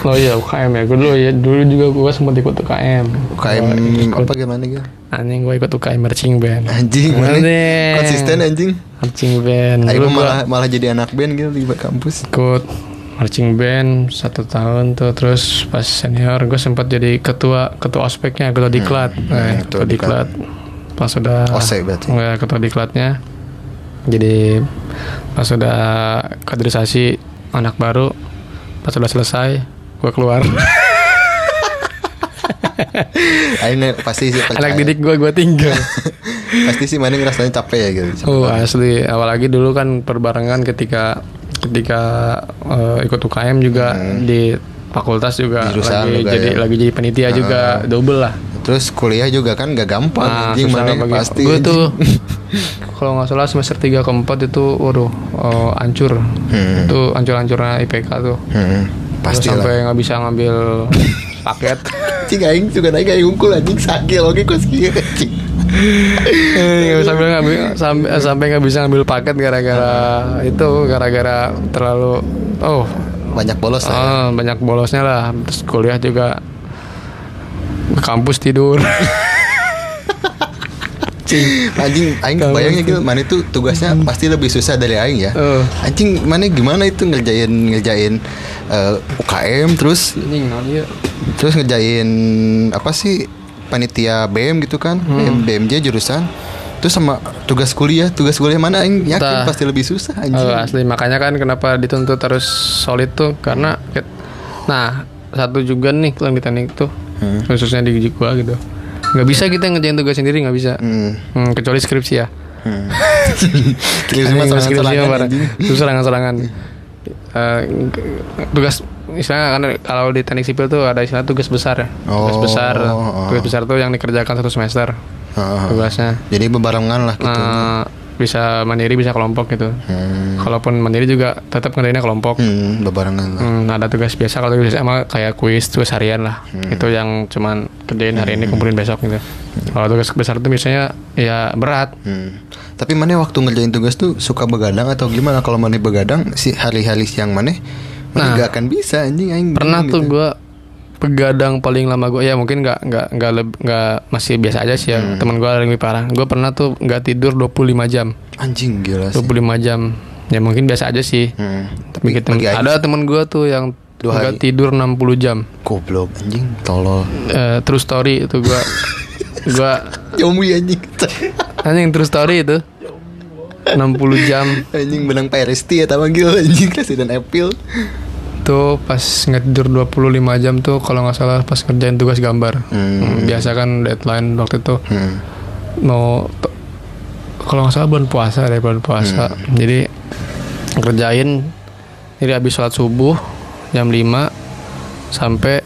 Oh iya UKM ya. Gue dulu ya dulu juga gue sempat ikut UKM UKM Gua ikut, apa gimana gitu anjing gue ikut UKM marching band. Anjing mana? konsisten anjing. Marching band. Dulu gue malah malah jadi anak band gitu di kampus. Ikut marching band satu tahun tuh. Terus pas senior gue sempat jadi ketua ketua ospeknya ketua diklat. Eh, ketua ketua diklat. pas sudah berarti. ya, ketua diklatnya. Jadi pas sudah kaderisasi anak baru pas sudah selesai gue keluar. <laughs> Aing pasti sih percaya. anak didik gue gue tinggal. <laughs> Pasti sih mana ngerasain capek ya gitu. Oh asli. Apalagi dulu kan perbarengan ketika ketika eh, ikut UKM juga di fakultas juga Hmm. Di jurusan lagi juga jadi ya. Ah. lagi jadi penitia juga double lah. terus kuliah juga kan gak gampang Nah, anjing mana pasti gue tuh <laughs> kalau nggak salah semester 3 ke 4 itu waduh eh, hancur. Hmm. Itu hancur-hancurnya IPK tuh. Hmm, pasti sampai nggak bisa ngambil <laughs> paket. Cing aing juga naik aing unggul anjing sakit oke kok anjing Eh, sampai nggak bi- sampai sampai nggak bisa ngambil paket gara-gara itu gara-gara terlalu oh banyak bolos lah ya. Ah, banyak bolosnya lah. Terus kuliah juga ke kampus tidur. anjing aing bayangnya gitu mana itu tugasnya pasti lebih susah dari aing ya Eh. anjing mana gimana itu ngerjain ngerjain eh, UKM terus Anjing, terus ngerjain apa sih panitia BM gitu kan. Hmm. BM, BMJ jurusan. Terus sama tugas kuliah. Tugas kuliah mana? Aing yakin Tah. pasti lebih susah anjing. Oh, asli. Makanya kan kenapa dituntut harus solid tuh? Karena nah satu juga nih yang di teknik tuh. Khususnya di gua gitu. Nggak bisa kita ngerjain tugas sendiri nggak bisa. Hmm. Hmm, kecuali skripsi ya. Hmm. <laughs> Skripsi mah serangan-serangan, serangan-serangan. Eh, tugas istilahnya kan kalau di teknik sipil tuh ada istilah tugas besar ya tugas Oh, besar oh. tugas besar tuh yang dikerjakan satu semester Heeh. tugasnya Jadi bebarengan lah gitu. Eh, bisa mandiri bisa kelompok gitu Hmm. kalaupun mandiri juga tetap ngerjainnya kelompok Hmm, bebarengan lah. Hmm, ada tugas biasa kalau tugas sama kayak kuis tugas harian lah Hmm. itu yang cuman kerjain hari ini kumpulin besok gitu kalau tugas besar itu biasanya ya berat Hmm. Tapi mana waktu ngerjain tugas tuh suka begadang atau gimana? Kalau mana begadang si hari-hari siang mana? Nah. gak akan bisa anjing aing. pernah bingung tuh gitu. gue begadang paling lama gue ya mungkin nggak nggak nggak nggak masih biasa aja sih ya Hmm. teman gue lebih parah gue pernah tuh nggak tidur 25 jam Anjing gila sih. 25 jam ya mungkin biasa aja sih Hmm. tapi kita aing ada teman gue tuh yang Dua hari. tidur 60 jam goblok anjing tolol. Eh, true story itu gue <laughs> gue Yomi anjing. anjing true story itu 60 jam anjing benang PRST ya gila anjing Resident Evil. tuh pas nggak tidur 25 jam tuh kalau nggak salah pas ngerjain tugas gambar Hmm. Hmm, biasa kan deadline waktu itu Hmm. mau kalau nggak salah bulan puasa deh bulan puasa jadi kerjain jadi habis sholat subuh jam 5 sampai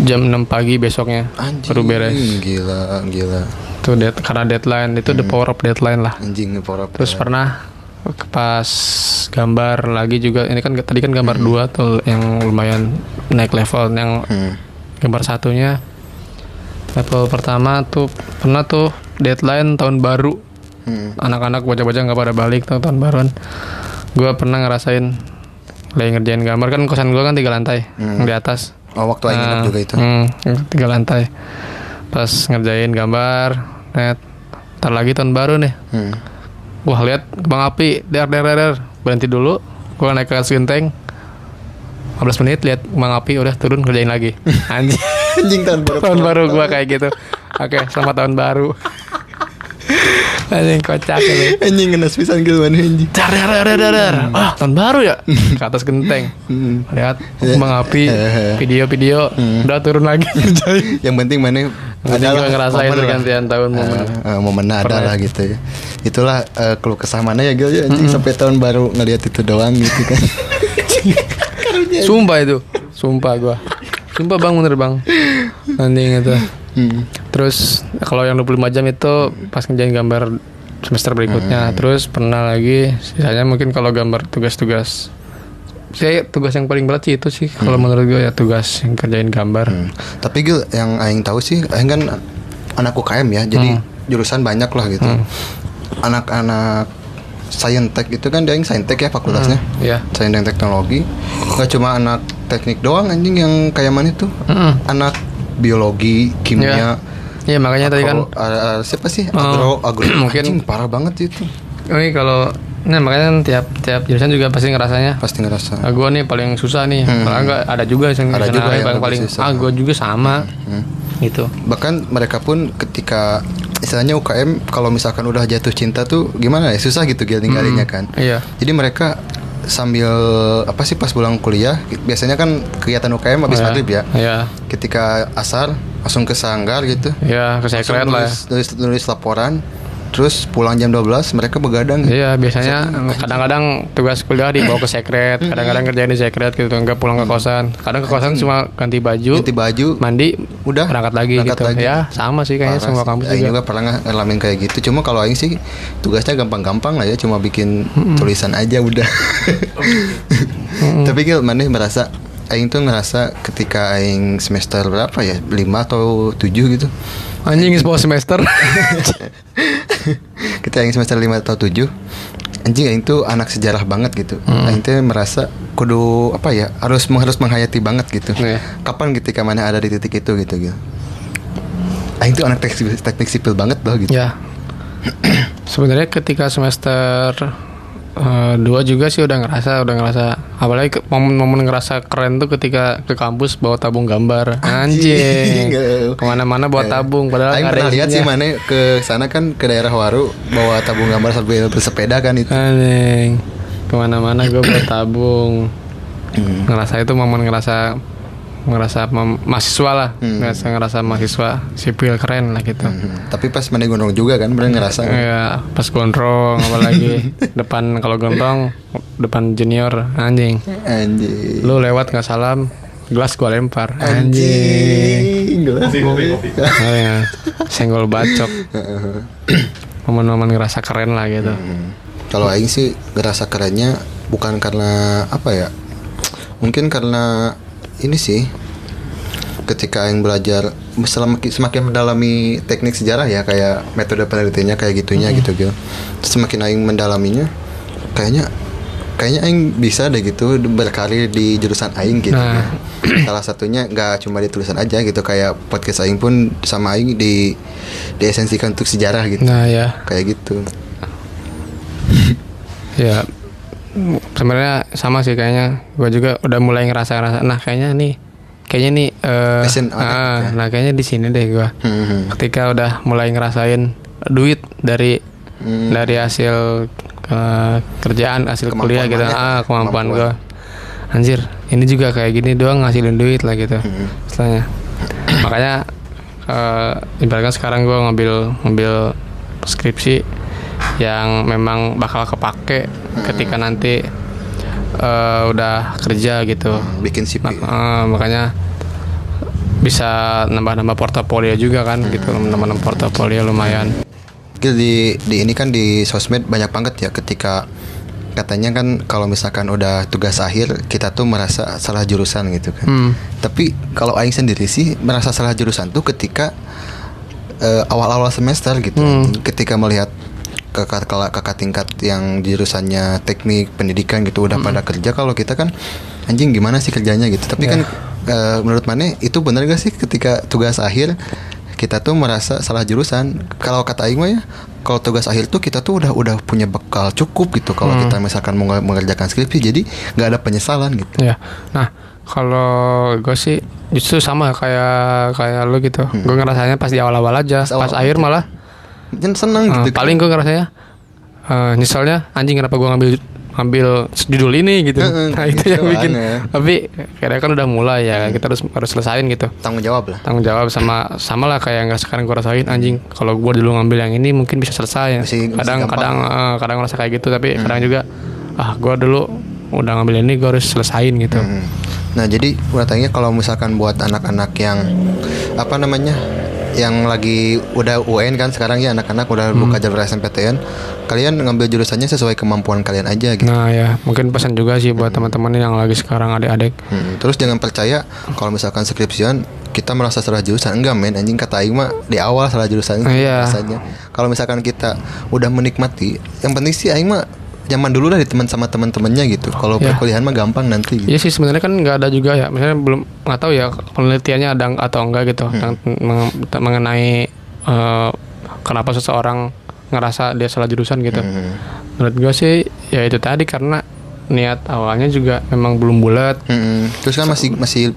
jam 6 pagi besoknya Anjing. baru beres Gila, gila. Itu dead, karena deadline itu the power of deadline lah. Anjing power up. terus pernah pas gambar lagi juga ini kan tadi kan gambar dua tuh yang lumayan naik level yang Hmm. gambar satunya. Level pertama tuh pernah tuh deadline tahun baru. Hmm. anak-anak bocah-bocah nggak pada balik tuh tahun baruan. Gue pernah ngerasain lagi ngerjain gambar. Kan kosan gue kan tiga lantai yang di atas. Oh, waktu nginep Nah, juga itu. hmm, tiga lantai pas ngerjain gambar net ntar lagi tahun baru nih Hmm. Wah lihat kembang api, der der der, der. berhenti dulu. Gua naik ke genteng. 15 menit lihat kembang api udah turun kerjain lagi. <laughs> Anjing. Anjing tahun baru. tahun baru gua kayak gitu. Oke, selamat tahun baru. Anjing kocak lu. Anjing ngenes pisan gitu mana anjing. Der der der, der der. Ah, tahun baru ya? Ke atas genteng. Lihat kembang api, video-video, udah turun lagi. <laughs> Yang penting mana Ada adalah ngerasain pergantian tahun momen. Eh, eh, momen ada Pernah. lah gitu ya. Itulah eh, keluh kesah mana ya Gil ya anjing sampai tahun baru ngelihat itu doang gitu kan. <laughs> Sumpah itu, sumpah gua. Sumpah bang bener bang. Anjing itu. Hmm. Terus kalau yang 25 jam itu pas ngerjain gambar semester berikutnya. Terus pernah lagi sisanya mungkin kalau gambar tugas-tugas. Saya tugas yang paling berat sih itu sih kalau menurut gue ya tugas yang kerjain gambar. Hmm. Tapi Gil yang aing tahu sih aing kan anak UKM ya. Jadi jurusan banyak lah gitu. Anak-anak Saintek itu kan dia yang Saintek ya fakultasnya. Iya. Sains dan teknologi. Gak cuma anak teknik doang anjing yang kayak mana itu. Mm-mm. Anak biologi, kimia. Iya makanya tadi kan Agro- ada siapa sih? Oh, Agro, agro. <clears throat> mungkin- Anjing, parah banget itu. ini kalau nah makanya kan tiap tiap jurusan juga pasti ngerasanya Pasti ngerasa. ah, gue nih paling susah nih Padahal nggak ada juga yang Hmm. Ada juga yang paling paling susah. ah gue juga sama Hmm. gitu Bahkan mereka pun ketika istilahnya UKM kalau misalkan udah jatuh cinta tuh gimana ya susah gitu Gil ninggalinya kan. iya Jadi mereka sambil apa sih pas pulang kuliah biasanya kan kegiatan UKM habis Iya. maghrib ya. iya Ketika asar langsung ke sanggar gitu. iya ke Langsung secret lah ya. nulis, nulis, nulis laporan. Terus pulang jam 12 mereka begadang. Iya biasanya kadang-kadang tugas kuliah dibawa ke sekret, kadang-kadang kerjain di sekret gitu, enggak pulang ke kosan. Kadang ke kosan cuma ganti baju, Ganti baju, mandi, udah berangkat lagi berangkat gitu. lagi. Ya sama sih kayaknya Parah semua kampus juga. juga pernah ngalamin kayak gitu. Cuma kalau aing sih tugasnya gampang-gampang lah ya, cuma bikin tulisan aja udah. Tapi Gil, mana merasa aing tuh ngerasa ketika aing semester berapa ya? 5 atau 7 gitu. Anjing semua semester. <laughs> ketika aing semester 5 atau 7 anjing tuh anak sejarah banget gitu. Aing tuh merasa kudu apa ya? Harus harus menghayati banget gitu. Iya. Kapan ketika mana ada di titik itu gitu gitu. Aing tuh anak teknik, teknik sipil banget loh gitu. ya. <clears throat> Sebenarnya ketika semester eh, dua juga sih udah ngerasa, udah ngerasa. Apalagi ke- momen-momen ngerasa keren tuh ketika ke kampus bawa tabung gambar. Anjing. Ke mana-mana bawa tabung. Padahal Aing pernah lihat sih mana ke sana kan ke daerah Waru bawa tabung gambar sambil bersepeda kan itu. Anjing Ke mana-mana gue bawa tabung Ngerasa itu momen ngerasa Ngerasa mahasiswa lah ngerasa, ngerasa mahasiswa Sipil keren lah gitu Hmm, Tapi pas mana gondrong juga kan bener ngerasa. Ya pas gondrong Apalagi <laughs> Depan kalau gondrong Depan junior Anjing Anjing. Lu lewat nggak salam Gelas gua lempar Anjing Gelas. Oh, ya. Senggol bacok <laughs> Momen-momen ngerasa keren lah gitu Hmm. Kalau aing sih ngerasa kerennya bukan karena apa ya? Mungkin karena ini sih ketika aing belajar semakin semakin mendalami teknik sejarah ya kayak metode penelitiannya kayak gitunya gitu gitu. Terus semakin aing mendalaminya kayaknya kayaknya aing bisa deh gitu berkarir di jurusan aing gitu. Nah. <clears throat> Salah satunya nggak cuma di tulisan aja gitu kayak podcast aing pun sama aing di diesensikan untuk sejarah gitu. Nah ya Kayak gitu. Ya sebenarnya sama sih kayaknya gue juga udah mulai ngerasa ngerasa nah kayaknya nih kayaknya nih Passion ya. nah kayaknya di sini deh gue Hmm. ketika udah mulai ngerasain duit dari Hmm. dari hasil eh, kerjaan hasil Kemampuan kuliah gitu ah kemampuan gue Kemampuan. anjir ini juga kayak gini doang ngasilin duit lah gitu Hmm. istilahnya makanya uh, ibaratkan sekarang gue ngambil ngambil skripsi yang memang bakal kepake ketika nanti uh, udah kerja gitu. Bikin CV Mak- uh, makanya bisa nambah-nambah portofolio juga kan gitu. Nambah-nambah portofolio lumayan. Di di ini kan di sosmed banyak banget ya ketika katanya kan kalau misalkan udah tugas akhir kita tuh merasa salah jurusan gitu kan. Hmm. Tapi kalau aing sendiri sih merasa salah jurusan tuh ketika eh, awal-awal semester gitu. Ketika melihat kakak kakak tingkat yang jurusannya teknik pendidikan gitu udah pada kerja. Kalau kita kan anjing gimana sih kerjanya gitu. Tapi kan eh, menurut mana itu benar gak sih ketika tugas akhir kita tuh merasa salah jurusan? Kalau kata Aing ya kalau tugas akhir tuh kita tuh udah udah punya bekal cukup gitu kalau kita misalkan mau mengerjakan skripsi. Jadi nggak ada penyesalan gitu. Ya, nah kalau gue sih justru sama kayak kayak lu gitu. Gue ngerasanya pas di awal-awal aja, Pas pas, awal-awal. akhir malah kan senang uh, gitu paling gue ngerasanya uh, nyeselnya anjing kenapa gue ngambil ngambil judul ini gitu. Heeh, <laughs> nah itu gitu yang bikin. aneh. Tapi karena kan udah mulai ya, kita harus harus selesain gitu. tanggung jawab lah Tanggung jawab sama sama lah kayak nggak sekarang gue rasain anjing. Kalau gue dulu ngambil yang ini mungkin bisa selesai. Masih- masih kadang gampang. kadang uh, kadang ngerasa kayak gitu tapi kadang juga ah gue dulu udah ngambil ini gue harus selesain gitu. Hmm. Nah jadi tanya kalau misalkan buat anak-anak yang apa namanya yang lagi udah UN kan sekarang ya anak-anak udah buka jalur SNPTN kalian ngambil jurusannya sesuai kemampuan kalian aja gitu. Nah ya mungkin pesan juga sih buat teman-teman yang lagi sekarang adik-adik. Hmm, terus jangan percaya kalau misalkan skripsian kita merasa salah jurusan. Enggak men anjing kata Aing mah di awal salah jurusan Iya. rasanya. Kalau misalkan kita udah menikmati yang penting sih Aing mah zaman dulu lah di teman sama teman-temannya gitu kalau Iya. perkuliahan mah gampang nanti gitu. Iya sih sebenarnya kan nggak ada juga ya. Misalnya belum nggak tahu ya penelitiannya ada atau enggak gitu yang meng- mengenai eh, kenapa seseorang ngerasa dia salah jurusan gitu. Hmm. Menurut gue sih ya itu tadi karena niat awalnya juga memang belum bulat, Mm-mm. terus kan masih masih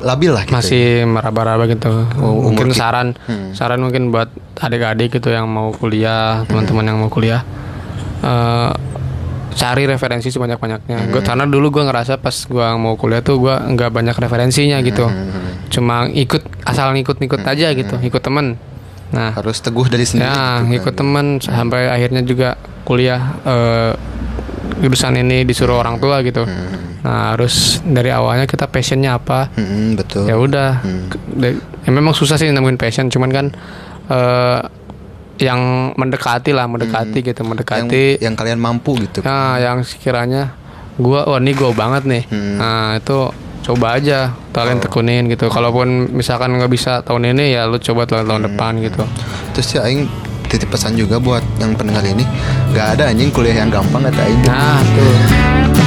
labil lah gitu masih meraba-raba gitu. Oh, mungkin ki- saran saran mungkin buat adik-adik gitu yang mau kuliah, teman-teman yang mau kuliah. eh, cari referensi sebanyak-banyaknya. Gua karena dulu gua ngerasa pas gua mau kuliah tuh gua nggak banyak referensinya gitu. Cuma ikut asal ngikut-ngikut aja gitu, ikut temen. Nah, harus teguh dari sendiri ya gitu kan. ngikut temen sampai akhirnya juga kuliah eh, jurusan ini disuruh orang tua gitu. Nah, harus dari awalnya kita passionnya apa? Mm-mm, betul ya udah ya memang susah sih nemuin passion cuman kan eh yang mendekati lah mendekati gitu yang, mendekati. yang kalian mampu gitu. Nah yang sekiranya gua wah ini gua banget nih. Hmm. nah itu coba aja kalian tekunin gitu. Kalaupun misalkan nggak bisa tahun ini ya lu coba tahun tahun depan gitu. Terus ya aing titip pesan juga buat yang pendengar ini. Nggak ada anjing kuliah yang gampang kata aing. Nah tuh